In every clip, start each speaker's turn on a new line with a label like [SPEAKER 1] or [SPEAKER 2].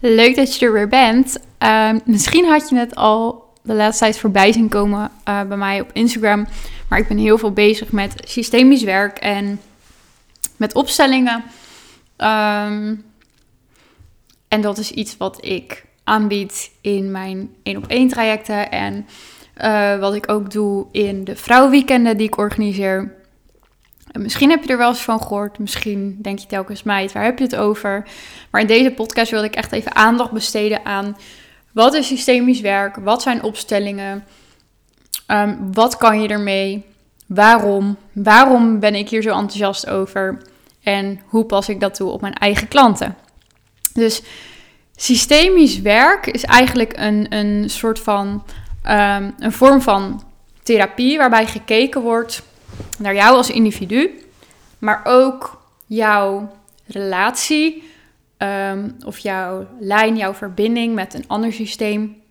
[SPEAKER 1] Leuk dat je er weer bent. Ehm, misschien had je het al de laatste tijd voorbij zien komen uh, bij mij op Instagram. Maar ik ben heel veel bezig met systemisch werk en met opstellingen. Ehm, en dat is iets wat ik aanbied in mijn één op één trajecten. En uh, wat ik ook doe in de vrouwenweekenden die ik organiseer. En misschien heb je er wel eens van gehoord. Misschien denk je telkens, meid, waar heb je het over? Maar in deze podcast wil ik echt even aandacht besteden aan... wat is systemisch werk? Wat zijn opstellingen? Um, wat kan je ermee? Waarom? Waarom ben ik hier zo enthousiast over? En hoe pas ik dat toe op mijn eigen klanten? Dus systemisch werk is eigenlijk een, een soort van um, een vorm van therapie waarbij gekeken wordt naar jou als individu, maar ook jouw relatie um, of jouw lijn, jouw verbinding met een ander systeem.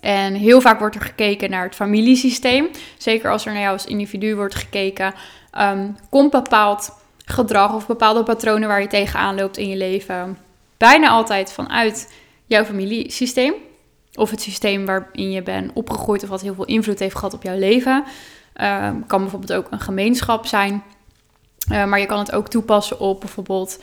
[SPEAKER 1] En heel vaak wordt er gekeken naar het familiesysteem. Zeker als er naar jou als individu wordt gekeken, um, komt bepaald gedrag of bepaalde patronen waar je tegenaan loopt in je leven bijna altijd vanuit jouw familiesysteem. Of het systeem waarin je bent opgegroeid of wat heel veel invloed heeft gehad op jouw leven. Uh, kan bijvoorbeeld ook een gemeenschap zijn. Uh, maar je kan het ook toepassen op bijvoorbeeld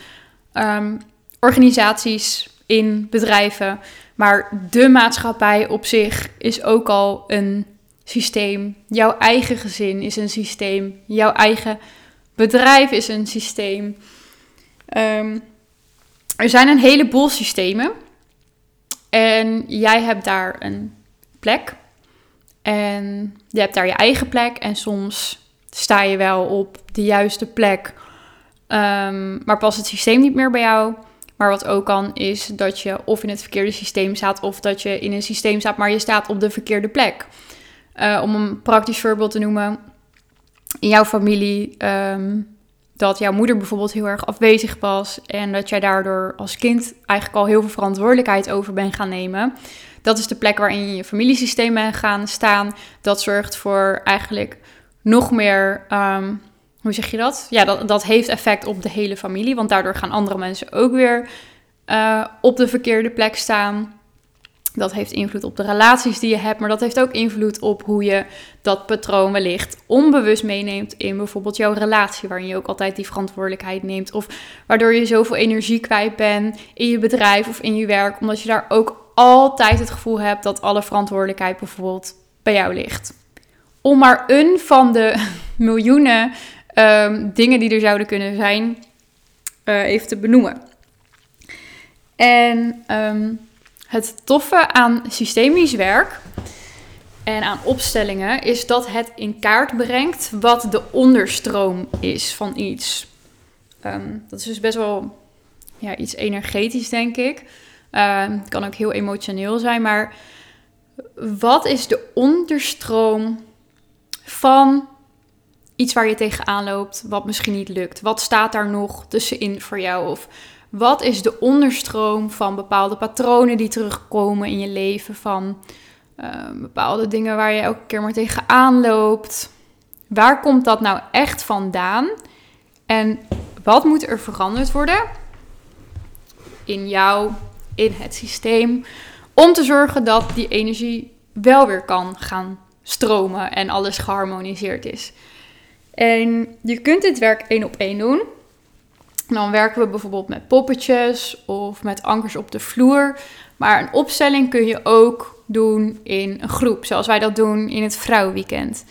[SPEAKER 1] um, organisaties in bedrijven. Maar de maatschappij op zich is ook al een systeem. Jouw eigen gezin is een systeem. Jouw eigen bedrijf is een systeem. Um, er zijn een heleboel systemen. En jij hebt daar een plek. En je hebt daar je eigen plek. En soms sta je wel op de juiste plek. Um, maar past het systeem niet meer bij jou. Maar wat ook kan, is dat je of in het verkeerde systeem staat. Of dat je in een systeem staat, maar je staat op de verkeerde plek. Uh, om een praktisch voorbeeld te noemen. In jouw familie um, dat jouw moeder bijvoorbeeld heel erg afwezig was en dat jij daardoor als kind eigenlijk al heel veel verantwoordelijkheid over bent gaan nemen. Dat is de plek waarin je bent gaan staan. Dat zorgt voor eigenlijk nog meer, um, hoe zeg je dat? Ja, dat, dat heeft effect op de hele familie, want daardoor gaan andere mensen ook weer uh, op de verkeerde plek staan. Dat heeft invloed op de relaties die je hebt, maar dat heeft ook invloed op hoe je dat patroon wellicht onbewust meeneemt in bijvoorbeeld jouw relatie, waarin je ook altijd die verantwoordelijkheid neemt. Of waardoor je zoveel energie kwijt bent in je bedrijf of in je werk, omdat je daar ook altijd het gevoel hebt dat alle verantwoordelijkheid bijvoorbeeld bij jou ligt. Om maar een van de miljoenen um, dingen die er zouden kunnen zijn, uh, even te benoemen. En um, het toffe aan systemisch werk en aan opstellingen is dat het in kaart brengt wat de onderstroom is van iets. Um, dat is dus best wel ja, iets energetisch, denk ik. Um, het kan ook heel emotioneel zijn, maar wat is de onderstroom van iets waar je tegenaan loopt, wat misschien niet lukt? Wat staat daar nog tussenin voor jou? Of wat is de onderstroom van bepaalde patronen die terugkomen in je leven? Van uh, bepaalde dingen waar je elke keer maar tegenaan loopt. Waar komt dat nou echt vandaan? En wat moet er veranderd worden in jou, in het systeem, om te zorgen dat die energie wel weer kan gaan stromen en alles geharmoniseerd is? En je kunt dit werk één op één doen dan werken we bijvoorbeeld met poppetjes of met ankers op de vloer. Maar een opstelling kun je ook doen in een groep, zoals wij dat doen in het vrouwenweekend.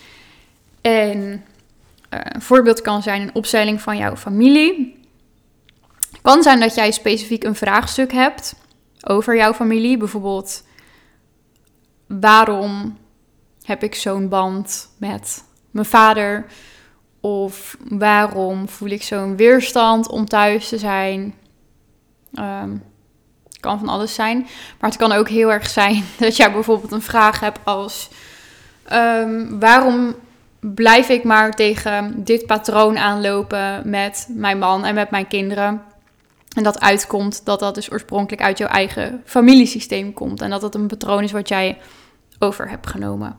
[SPEAKER 1] En uh, een voorbeeld kan zijn een opstelling van jouw familie. Het kan zijn dat jij specifiek een vraagstuk hebt over jouw familie. Bijvoorbeeld, waarom heb ik zo'n band met mijn vader? Of waarom voel ik zo'n weerstand om thuis te zijn? Um, kan van alles zijn. Maar het kan ook heel erg zijn dat jij bijvoorbeeld een vraag hebt als: um, waarom blijf ik maar tegen dit patroon aanlopen met mijn man en met mijn kinderen? En dat uitkomt dat dat dus oorspronkelijk uit jouw eigen familiesysteem komt. En dat dat een patroon is wat jij over hebt genomen.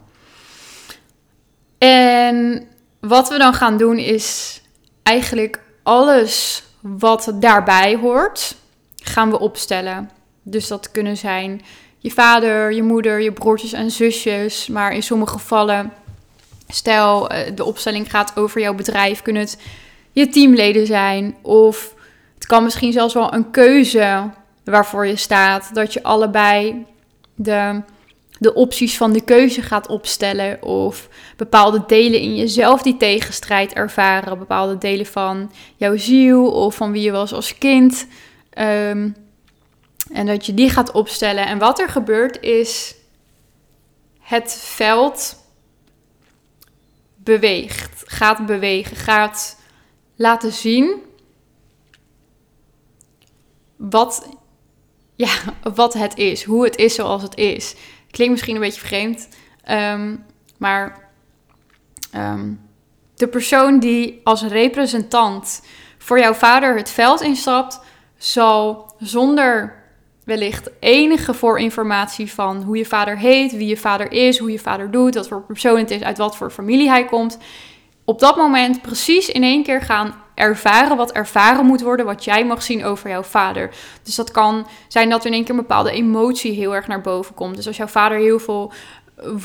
[SPEAKER 1] En wat we dan gaan doen is eigenlijk alles wat daarbij hoort, gaan we opstellen. Dus dat kunnen zijn je vader, je moeder, je broertjes en zusjes. Maar in sommige gevallen, stel eh, de opstelling gaat over jouw bedrijf, kunnen het je teamleden zijn. Of kan misschien zelfs wel een keuze waarvoor je staat. Dat je allebei de, de opties van de keuze gaat opstellen. Of bepaalde delen in jezelf die tegenstrijd ervaren. Bepaalde delen van jouw ziel of van wie je was als kind. Um, en dat je die gaat opstellen. En wat er gebeurt is het veld beweegt, gaat bewegen, gaat laten zien wat, ja, wat het is, hoe het is zoals het is. Klinkt misschien een beetje vreemd, ehm, maar ehm, de persoon die als representant voor jouw vader het veld instapt, zal zonder wellicht enige voorinformatie van hoe je vader heet, wie je vader is, hoe je vader doet, wat voor persoon het is, uit wat voor familie hij komt. Op dat moment precies in één keer gaan ervaren wat ervaren moet worden, wat jij mag zien over jouw vader. Dus dat kan zijn dat er in één keer een bepaalde emotie heel erg naar boven komt. Dus als jouw vader heel veel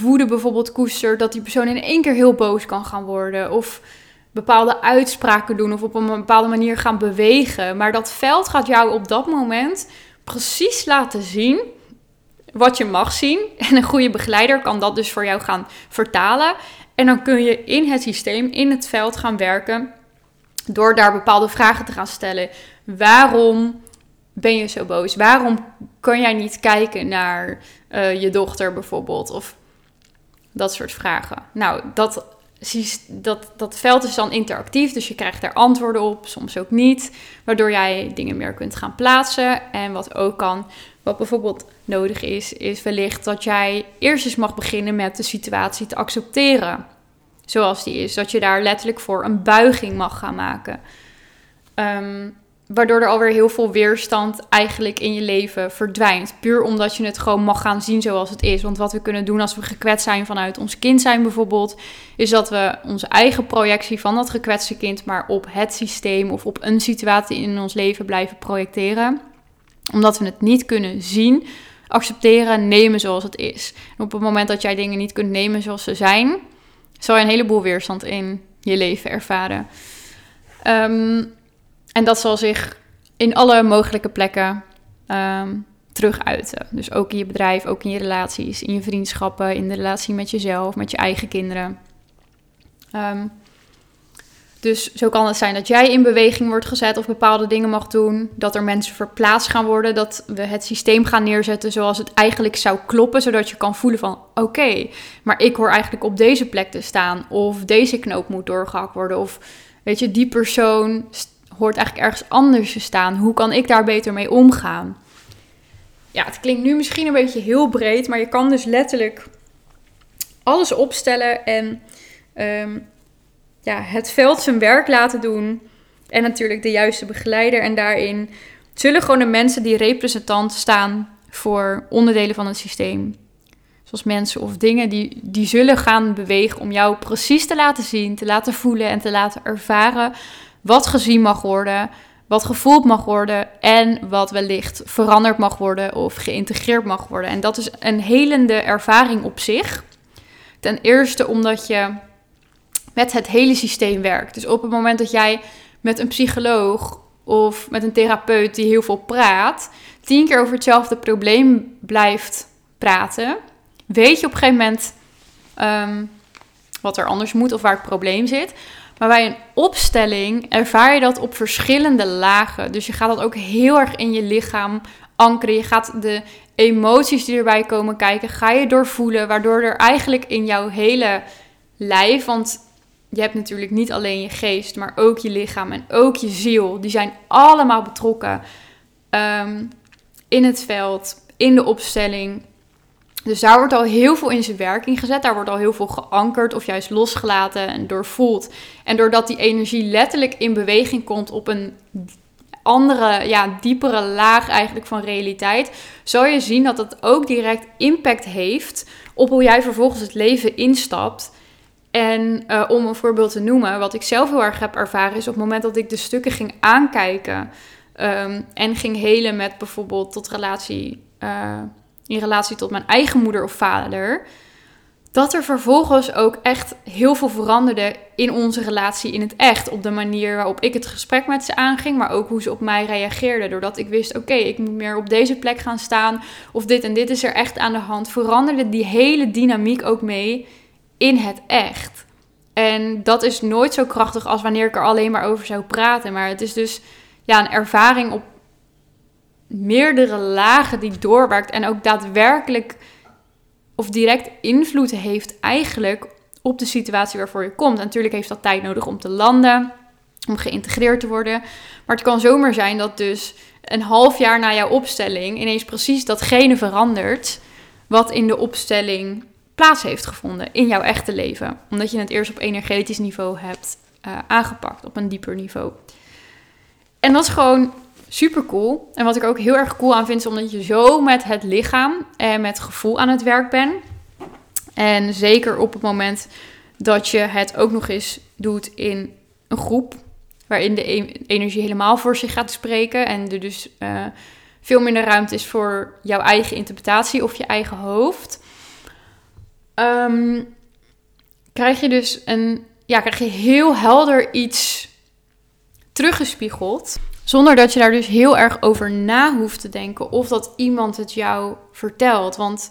[SPEAKER 1] woede bijvoorbeeld koestert, dat die persoon in één keer heel boos kan gaan worden. Of bepaalde uitspraken doen of op een bepaalde manier gaan bewegen. Maar dat veld gaat jou op dat moment precies laten zien wat je mag zien. En een goede begeleider kan dat dus voor jou gaan vertalen. En dan kun je in het systeem, in het veld gaan werken. Door daar bepaalde vragen te gaan stellen. Waarom ben je zo boos? Waarom kan jij niet kijken naar uh, je dochter bijvoorbeeld? Of dat soort vragen. Nou, dat dat, dat veld is dan interactief, dus je krijgt daar antwoorden op, soms ook niet, waardoor jij dingen meer kunt gaan plaatsen. En wat ook kan, wat bijvoorbeeld nodig is, is wellicht dat jij eerst eens mag beginnen met de situatie te accepteren, zoals die is. Dat je daar letterlijk voor een buiging mag gaan maken. Um, Waardoor er alweer heel veel weerstand eigenlijk in je leven verdwijnt. Puur omdat je het gewoon mag gaan zien zoals het is. Want wat we kunnen doen als we gekwetst zijn vanuit ons kind zijn bijvoorbeeld, is dat we onze eigen projectie van dat gekwetste kind maar op het systeem of op een situatie in ons leven blijven projecteren. Omdat we het niet kunnen zien, accepteren, nemen zoals het is. En op het moment dat jij dingen niet kunt nemen zoals ze zijn, zal je een heleboel weerstand in je leven ervaren. Um, en dat zal zich in alle mogelijke plekken um, terug uiten. Dus ook in je bedrijf, ook in je relaties, in je vriendschappen, in de relatie met jezelf, met je eigen kinderen. Um, dus zo kan het zijn dat jij in beweging wordt gezet of bepaalde dingen mag doen. Dat er mensen verplaatst gaan worden. Dat we het systeem gaan neerzetten zoals het eigenlijk zou kloppen. Zodat je kan voelen van oké, maar ik hoor eigenlijk op deze plek te staan. Of deze knoop moet doorgehakt worden. Of weet je, die persoon hoort eigenlijk ergens anders te staan. Hoe kan ik daar beter mee omgaan? Ja, het klinkt nu misschien een beetje heel breed, maar je kan dus letterlijk alles opstellen en ehm, ja, het veld zijn werk laten doen. En natuurlijk de juiste begeleider. En daarin zullen gewoon de mensen die representant staan voor onderdelen van het systeem. Zoals mensen of dingen die, die zullen gaan bewegen om jou precies te laten zien, te laten voelen en te laten ervaren wat gezien mag worden, wat gevoeld mag worden en wat wellicht veranderd mag worden of geïntegreerd mag worden. En dat is een helende ervaring op zich. Ten eerste omdat je met het hele systeem werkt. Dus op het moment dat jij met een psycholoog of met een therapeut die heel veel praat, tien keer over hetzelfde probleem blijft praten, weet je op een gegeven moment ehm, wat er anders moet of waar het probleem zit. Maar bij een opstelling ervaar je dat op verschillende lagen. Dus je gaat dat ook heel erg in je lichaam ankeren. Je gaat de emoties die erbij komen kijken, ga je doorvoelen. Waardoor er eigenlijk in jouw hele lijf, want je hebt natuurlijk niet alleen je geest, maar ook je lichaam en ook je ziel. Die zijn allemaal betrokken um, in het veld, in de opstelling. Dus daar wordt al heel veel in zijn werking gezet. Daar wordt al heel veel geankerd of juist losgelaten en doorvoeld. En doordat die energie letterlijk in beweging komt op een andere, ja, diepere laag eigenlijk van realiteit, zal je zien dat dat ook direct impact heeft op hoe jij vervolgens het leven instapt. En uh, om een voorbeeld te noemen, wat ik zelf heel erg heb ervaren, is op het moment dat ik de stukken ging aankijken Ehm, en ging helen met bijvoorbeeld tot relatie, uh, in relatie tot mijn eigen moeder of vader dat er vervolgens ook echt heel veel veranderde in onze relatie in het echt. Op de manier waarop ik het gesprek met ze aanging, maar ook hoe ze op mij reageerden. Doordat ik wist, oké, ik moet meer op deze plek gaan staan. Of dit en dit is er echt aan de hand. Veranderde die hele dynamiek ook mee in het echt. En dat is nooit zo krachtig als wanneer ik er alleen maar over zou praten. Maar het is dus ja, een ervaring op meerdere lagen die doorwerkt. En ook daadwerkelijk of direct invloed heeft eigenlijk op de situatie waarvoor je komt. natuurlijk heeft dat tijd nodig om te landen, om geïntegreerd te worden. Maar het kan zomaar zijn dat dus een half jaar na jouw opstelling ineens precies datgene verandert wat in de opstelling plaats heeft gevonden in jouw echte leven. Omdat je het eerst op energetisch niveau hebt uh, aangepakt, op een dieper niveau. En dat is gewoon super cool. En wat ik ook heel erg cool aan vind, is omdat je zo met het lichaam en met gevoel aan het werk bent. En zeker op het moment dat je het ook nog eens doet in een groep, waarin de e- energie helemaal voor zich gaat spreken en er dus uh, veel minder ruimte is voor jouw eigen interpretatie of je eigen hoofd. Um, krijg je dus een, ja, krijg je heel helder iets teruggespiegeld. Zonder dat je daar dus heel erg over na hoeft te denken of dat iemand het jou vertelt. Want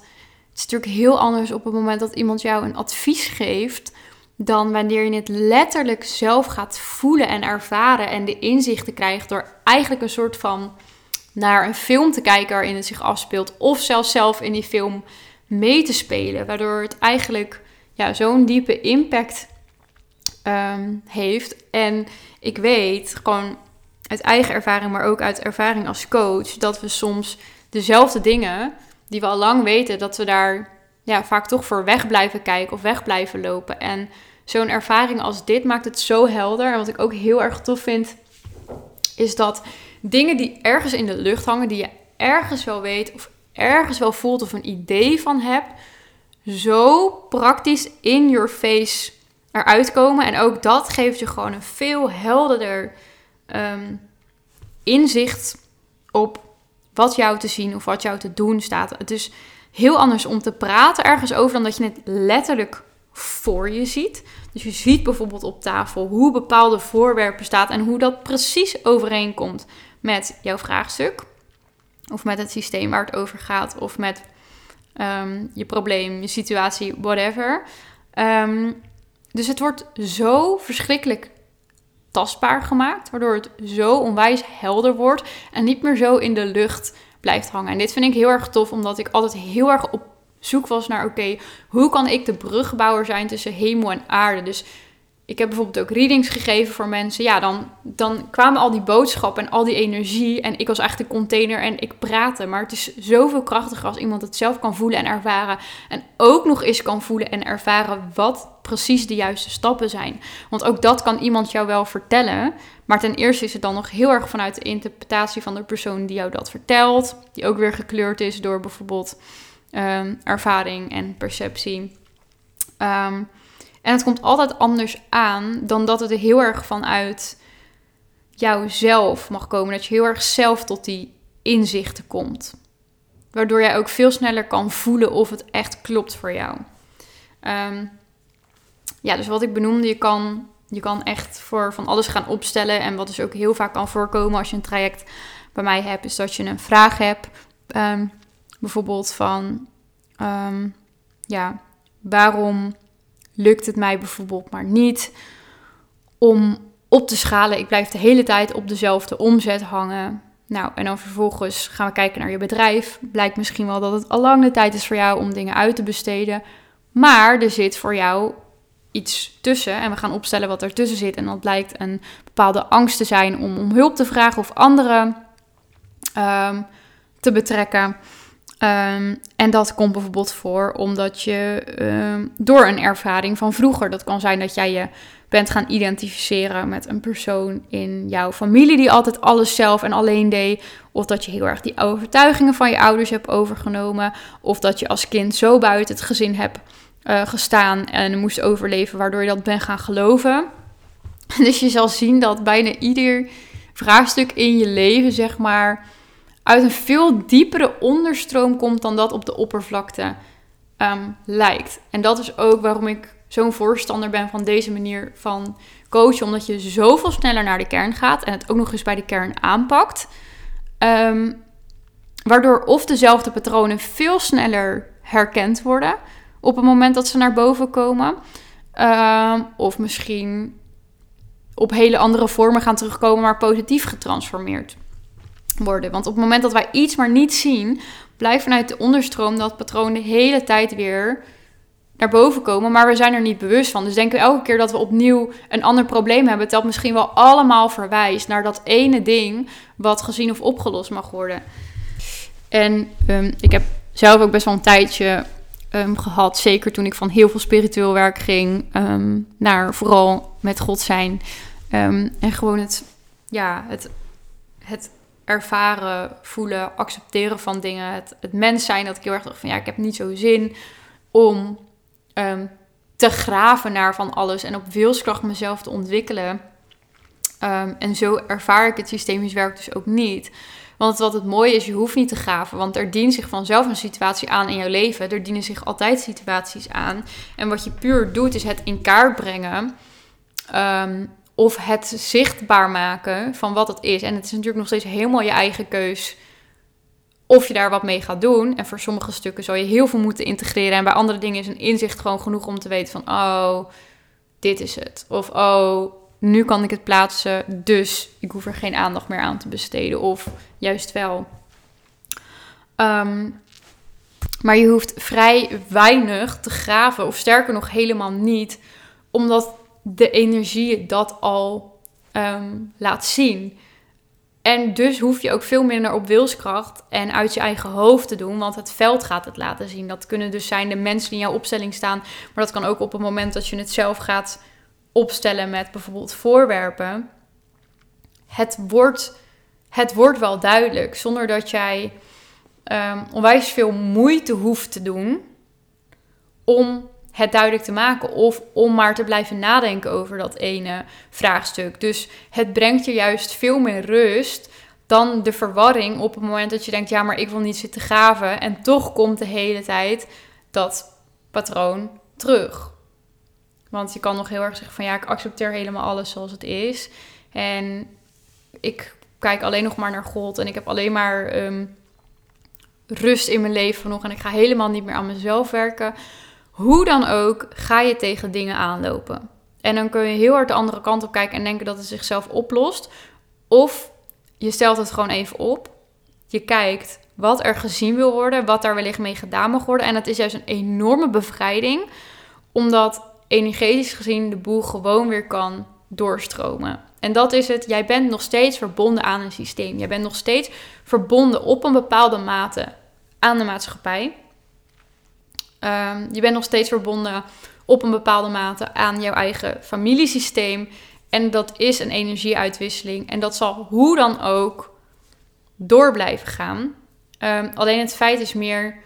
[SPEAKER 1] het is natuurlijk heel anders op het moment dat iemand jou een advies geeft. Dan wanneer je het letterlijk zelf gaat voelen en ervaren en de inzichten krijgt door eigenlijk een soort van naar een film te kijken waarin het zich afspeelt. Of zelfs zelf in die film mee te spelen. Waardoor het eigenlijk ja, zo'n diepe impact um, heeft. En ik weet gewoon uit eigen ervaring, maar ook uit ervaring als coach, dat we soms dezelfde dingen die we al lang weten, dat we daar ja, vaak toch voor weg blijven kijken of weg blijven lopen. En zo'n ervaring als dit maakt het zo helder. En wat ik ook heel erg tof vind, is dat dingen die ergens in de lucht hangen, die je ergens wel weet of ergens wel voelt of een idee van hebt, zo praktisch in your face eruit komen. En ook dat geeft je gewoon een veel helderder um, inzicht op wat jou te zien of wat jou te doen staat. Het is heel anders om te praten ergens over dan dat je het letterlijk voor je ziet. Dus je ziet bijvoorbeeld op tafel hoe bepaalde voorwerpen staan en hoe dat precies overeenkomt met jouw vraagstuk. Of met het systeem waar het over gaat. Of met um, je probleem, je situatie, whatever. Um, dus het wordt zo verschrikkelijk tastbaar gemaakt, waardoor het zo onwijs helder wordt en niet meer zo in de lucht blijft hangen. En dit vind ik heel erg tof, omdat ik altijd heel erg op zoek was naar: oké, hoe kan ik de brugbouwer zijn tussen hemel en aarde? Dus ik heb bijvoorbeeld ook readings gegeven voor mensen. Ja, dan, dan kwamen al die boodschappen en al die energie. En ik was echt de container en ik praatte. Maar het is zoveel krachtiger als iemand het zelf kan voelen en ervaren. En ook nog eens kan voelen en ervaren wat precies de juiste stappen zijn. Want ook dat kan iemand jou wel vertellen. Maar ten eerste is het dan nog heel erg vanuit de interpretatie van de persoon die jou dat vertelt. Die ook weer gekleurd is door bijvoorbeeld um, ervaring en perceptie. Um, en het komt altijd anders aan dan dat het er heel erg vanuit jouzelf mag komen. Dat je heel erg zelf tot die inzichten komt. Waardoor jij ook veel sneller kan voelen of het echt klopt voor jou. Um, ja, dus wat ik benoemde, je kan, je kan echt voor van alles gaan opstellen. En wat dus ook heel vaak kan voorkomen als je een traject bij mij hebt, is dat je een vraag hebt. Um, bijvoorbeeld van, um, ja, waarom lukt het mij bijvoorbeeld maar niet om op te schalen. Ik blijf de hele tijd op dezelfde omzet hangen. Nou, en dan vervolgens gaan we kijken naar je bedrijf. Blijkt misschien wel dat het al lang de tijd is voor jou om dingen uit te besteden. Maar er zit voor jou iets tussen. En we gaan opstellen wat er tussen zit. En dat blijkt een bepaalde angst te zijn om om hulp te vragen of anderen ehm, te betrekken. Ehm, en dat komt bijvoorbeeld voor omdat je ehm, door een ervaring van vroeger, dat kan zijn dat jij je bent gaan identificeren met een persoon in jouw familie die altijd alles zelf en alleen deed, of dat je heel erg die overtuigingen van je ouders hebt overgenomen, of dat je als kind zo buiten het gezin hebt uh, gestaan en moest overleven, waardoor je dat bent gaan geloven. Dus je zal zien dat bijna ieder vraagstuk in je leven, zeg maar, uit een veel diepere onderstroom komt dan dat op de oppervlakte ehm, lijkt. En dat is ook waarom ik zo'n voorstander ben van deze manier van coachen, omdat je zoveel sneller naar de kern gaat en het ook nog eens bij de kern aanpakt. Ehm, waardoor of dezelfde patronen veel sneller herkend worden op het moment dat ze naar boven komen. Ehm, of misschien op hele andere vormen gaan terugkomen, maar positief getransformeerd worden. Want op het moment dat wij iets maar niet zien, blijft vanuit de onderstroom dat patroon de hele tijd weer naar boven komen, maar we zijn er niet bewust van. Dus denken we elke keer dat we opnieuw een ander probleem hebben, dat misschien wel allemaal verwijst naar dat ene ding wat gezien of opgelost mag worden. En ehm, ik heb zelf ook best wel een tijdje um, gehad. Zeker toen ik van heel veel spiritueel werk ging ehm, naar vooral met God zijn. Ehm, en gewoon het, ja, het, het ervaren, voelen, accepteren van dingen. Het, mens zijn. Dat ik heel erg dacht van ja, ik heb niet zo zin om te graven naar van alles. En op wilskracht mezelf te ontwikkelen. en zo ervaar ik het systemisch werk dus ook niet. Want wat het mooie is, je hoeft niet te graven. Want er dient zich vanzelf een situatie aan in jouw leven. Er dienen zich altijd situaties aan. En wat je puur doet, is het in kaart brengen. Ehm, of het zichtbaar maken van wat het is. En het is natuurlijk nog steeds helemaal je eigen keus of je daar wat mee gaat doen. En voor sommige stukken zou je heel veel moeten integreren. En bij andere dingen is een inzicht gewoon genoeg om te weten van... oh, dit is het. Of oh, nu kan ik het plaatsen, dus ik hoef er geen aandacht meer aan te besteden. Of juist wel. Ehm, maar je hoeft vrij weinig te graven, of sterker nog helemaal niet, omdat de energie dat al ehm, laat zien. En dus hoef je ook veel minder op wilskracht en uit je eigen hoofd te doen, want het veld gaat het laten zien. Dat kunnen dus zijn de mensen die in jouw opstelling staan, maar dat kan ook op het moment dat je het zelf gaat opstellen met bijvoorbeeld voorwerpen. Het wordt, het wordt wel duidelijk zonder dat jij um, onwijs veel moeite hoeft te doen om het duidelijk te maken of om maar te blijven nadenken over dat ene vraagstuk. Dus het brengt je juist veel meer rust dan de verwarring op het moment dat je denkt: ja, maar ik wil niet zitten graven. En toch komt de hele tijd dat patroon terug. Want je kan nog heel erg zeggen van ja, ik accepteer helemaal alles zoals het is. En ik kijk alleen nog maar naar God. En ik heb alleen maar ehm, rust in mijn leven nog. En ik ga helemaal niet meer aan mezelf werken. Hoe dan ook, ga je tegen dingen aanlopen. En dan kun je heel hard de andere kant op kijken en denken dat het zichzelf oplost. Of je stelt het gewoon even op. Je kijkt wat er gezien wil worden, wat daar wellicht mee gedaan mag worden. En dat is juist een enorme bevrijding, omdat energetisch gezien de boel gewoon weer kan doorstromen. En dat is het, jij bent nog steeds verbonden aan een systeem. Jij bent nog steeds verbonden op een bepaalde mate aan de maatschappij. Um, je bent nog steeds verbonden op een bepaalde mate aan jouw eigen familiesysteem. En dat is een energieuitwisseling. En dat zal hoe dan ook door blijven gaan. Um, alleen het feit is meer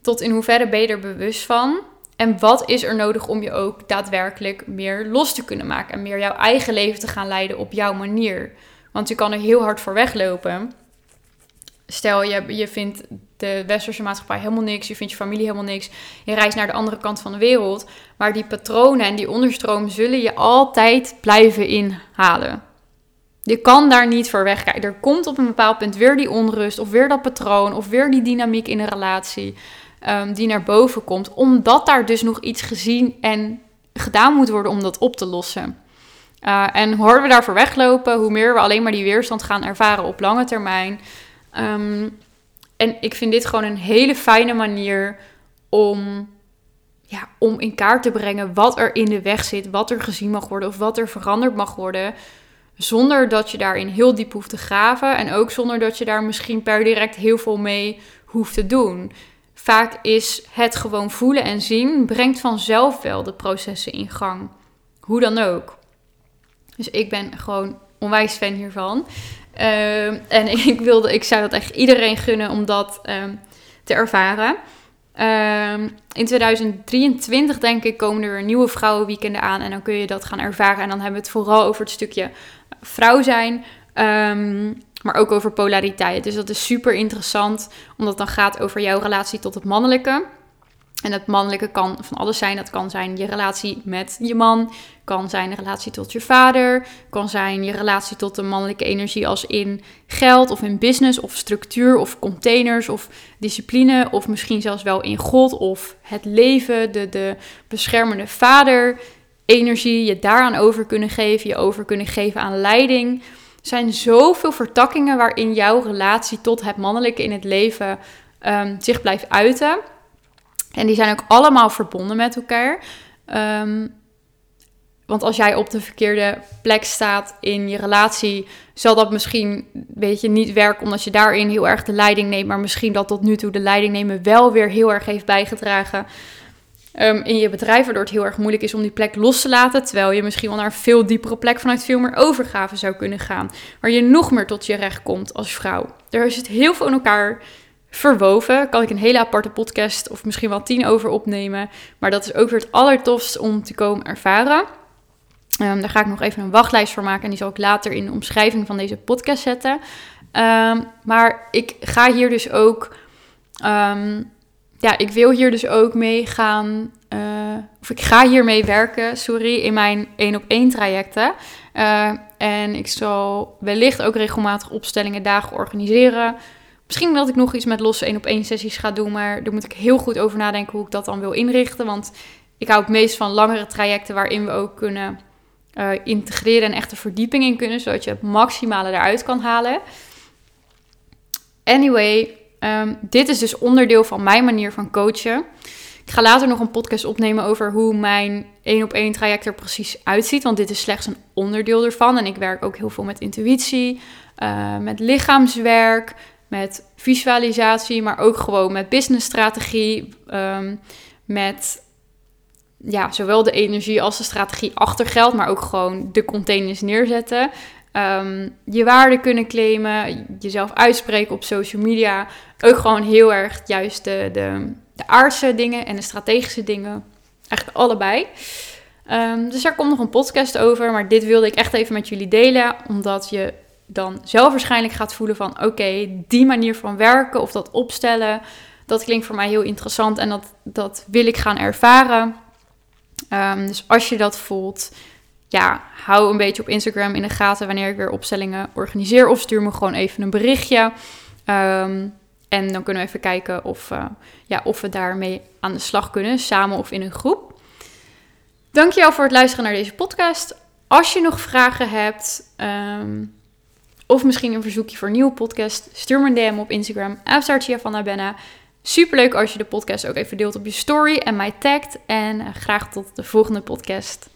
[SPEAKER 1] tot in hoeverre ben je er bewust van. En wat is er nodig om je ook daadwerkelijk meer los te kunnen maken en meer jouw eigen leven te gaan leiden op jouw manier? Want je kan er heel hard voor weglopen. Stel, je, je vindt de westerse maatschappij helemaal niks, je vindt je familie helemaal niks, je reist naar de andere kant van de wereld. Maar die patronen en die onderstroom zullen je altijd blijven inhalen. Je kan daar niet voor wegkijken. Er komt op een bepaald punt weer die onrust, of weer dat patroon, of weer die dynamiek in een relatie. Ehm, die naar boven komt, omdat daar dus nog iets gezien en gedaan moet worden om dat op te lossen. Uh, en hoe harder we daarvoor weglopen, hoe meer we alleen maar die weerstand gaan ervaren op lange termijn. Ehm, en ik vind dit gewoon een hele fijne manier om, ja, om in kaart te brengen wat er in de weg zit, wat er gezien mag worden of wat er veranderd mag worden. Zonder dat je daarin heel diep hoeft te graven en ook zonder dat je daar misschien per direct heel veel mee hoeft te doen. Vaak is het gewoon voelen en zien, brengt vanzelf wel de processen in gang. Hoe dan ook. Dus ik ben gewoon onwijs fan hiervan. Ehm, en ik, wilde, ik zou dat echt iedereen gunnen om dat ehm, te ervaren. Ehm, in 2023 denk ik komen er nieuwe vrouwenweekenden aan en dan kun je dat gaan ervaren. En dan hebben we het vooral over het stukje vrouw zijn. Maar ook over polariteit. Dus dat is super interessant, omdat het dan gaat over jouw relatie tot het mannelijke. En het mannelijke kan van alles zijn. Dat kan zijn je relatie met je man, kan zijn een relatie tot je vader, kan zijn je relatie tot de mannelijke energie als in geld of in business of structuur of containers of discipline of misschien zelfs wel in God of het leven, de, de beschermende vader energie, je daaraan over kunnen geven, je over kunnen geven aan leiding. Er zijn zoveel vertakkingen waarin jouw relatie tot het mannelijke in het leven um, zich blijft uiten. En die zijn ook allemaal verbonden met elkaar. Ehm, want als jij op de verkeerde plek staat in je relatie, zal dat misschien weet je, niet werken omdat je daarin heel erg de leiding neemt. Maar misschien dat tot nu toe de leiding nemen wel weer heel erg heeft bijgedragen um, in je bedrijf. Waardoor het heel erg moeilijk is om die plek los te laten. Terwijl je misschien wel naar een veel diepere plek vanuit veel meer overgave zou kunnen gaan. Waar je nog meer tot je recht komt als vrouw. Er zit heel veel in elkaar verwoven. Kan ik een hele aparte podcast of misschien wel tien over opnemen. Maar dat is ook weer het allertofst om te komen ervaren. Um, daar ga ik nog even een wachtlijst voor maken en die zal ik later in de omschrijving van deze podcast zetten. Um, maar ik ga hier dus ook, um, ja, ik wil hier dus ook mee gaan, uh, of ik ga hiermee werken, sorry, in mijn één op één trajecten. Uh, en ik zal wellicht ook regelmatig opstellingen dagen organiseren. Misschien dat ik nog iets met losse één op één sessies ga doen, maar daar moet ik heel goed over nadenken hoe ik dat dan wil inrichten. Want ik hou het meest van langere trajecten waarin we ook kunnen uh, integreren en echt een verdieping in kunnen, zodat je het maximale eruit kan halen. Anyway, um, dit is dus onderdeel van mijn manier van coachen. Ik ga later nog een podcast opnemen over hoe mijn één op één traject er precies uitziet, want dit is slechts een onderdeel ervan. En ik werk ook heel veel met intuïtie, uh, met lichaamswerk, met visualisatie, maar ook gewoon met businessstrategie, um, met ja, zowel de energie als de strategie achter geld, maar ook gewoon de containers neerzetten. Um, je waarde kunnen claimen, jezelf uitspreken op social media. Ook gewoon heel erg juist de, de, de aardse dingen en de strategische dingen. Eigenlijk allebei. Um, dus daar komt nog een podcast over, maar dit wilde ik echt even met jullie delen, omdat je dan zelf waarschijnlijk gaat voelen van oké, die manier van werken of dat opstellen, dat klinkt voor mij heel interessant en dat, dat wil ik gaan ervaren. Um, dus als je dat voelt, ja, hou een beetje op Instagram in de gaten wanneer ik weer opstellingen organiseer. Of stuur me gewoon even een berichtje. Um, en dan kunnen we even kijken of, uh, ja, of we daarmee aan de slag kunnen, samen of in een groep. Dankjewel voor het luisteren naar deze podcast. Als je nog vragen hebt, um, of misschien een verzoekje voor een nieuwe podcast, stuur me een DM op Instagram, van Benna. Super leuk als je de podcast ook even deelt op je story en mij tagt. En eh, graag tot de volgende podcast.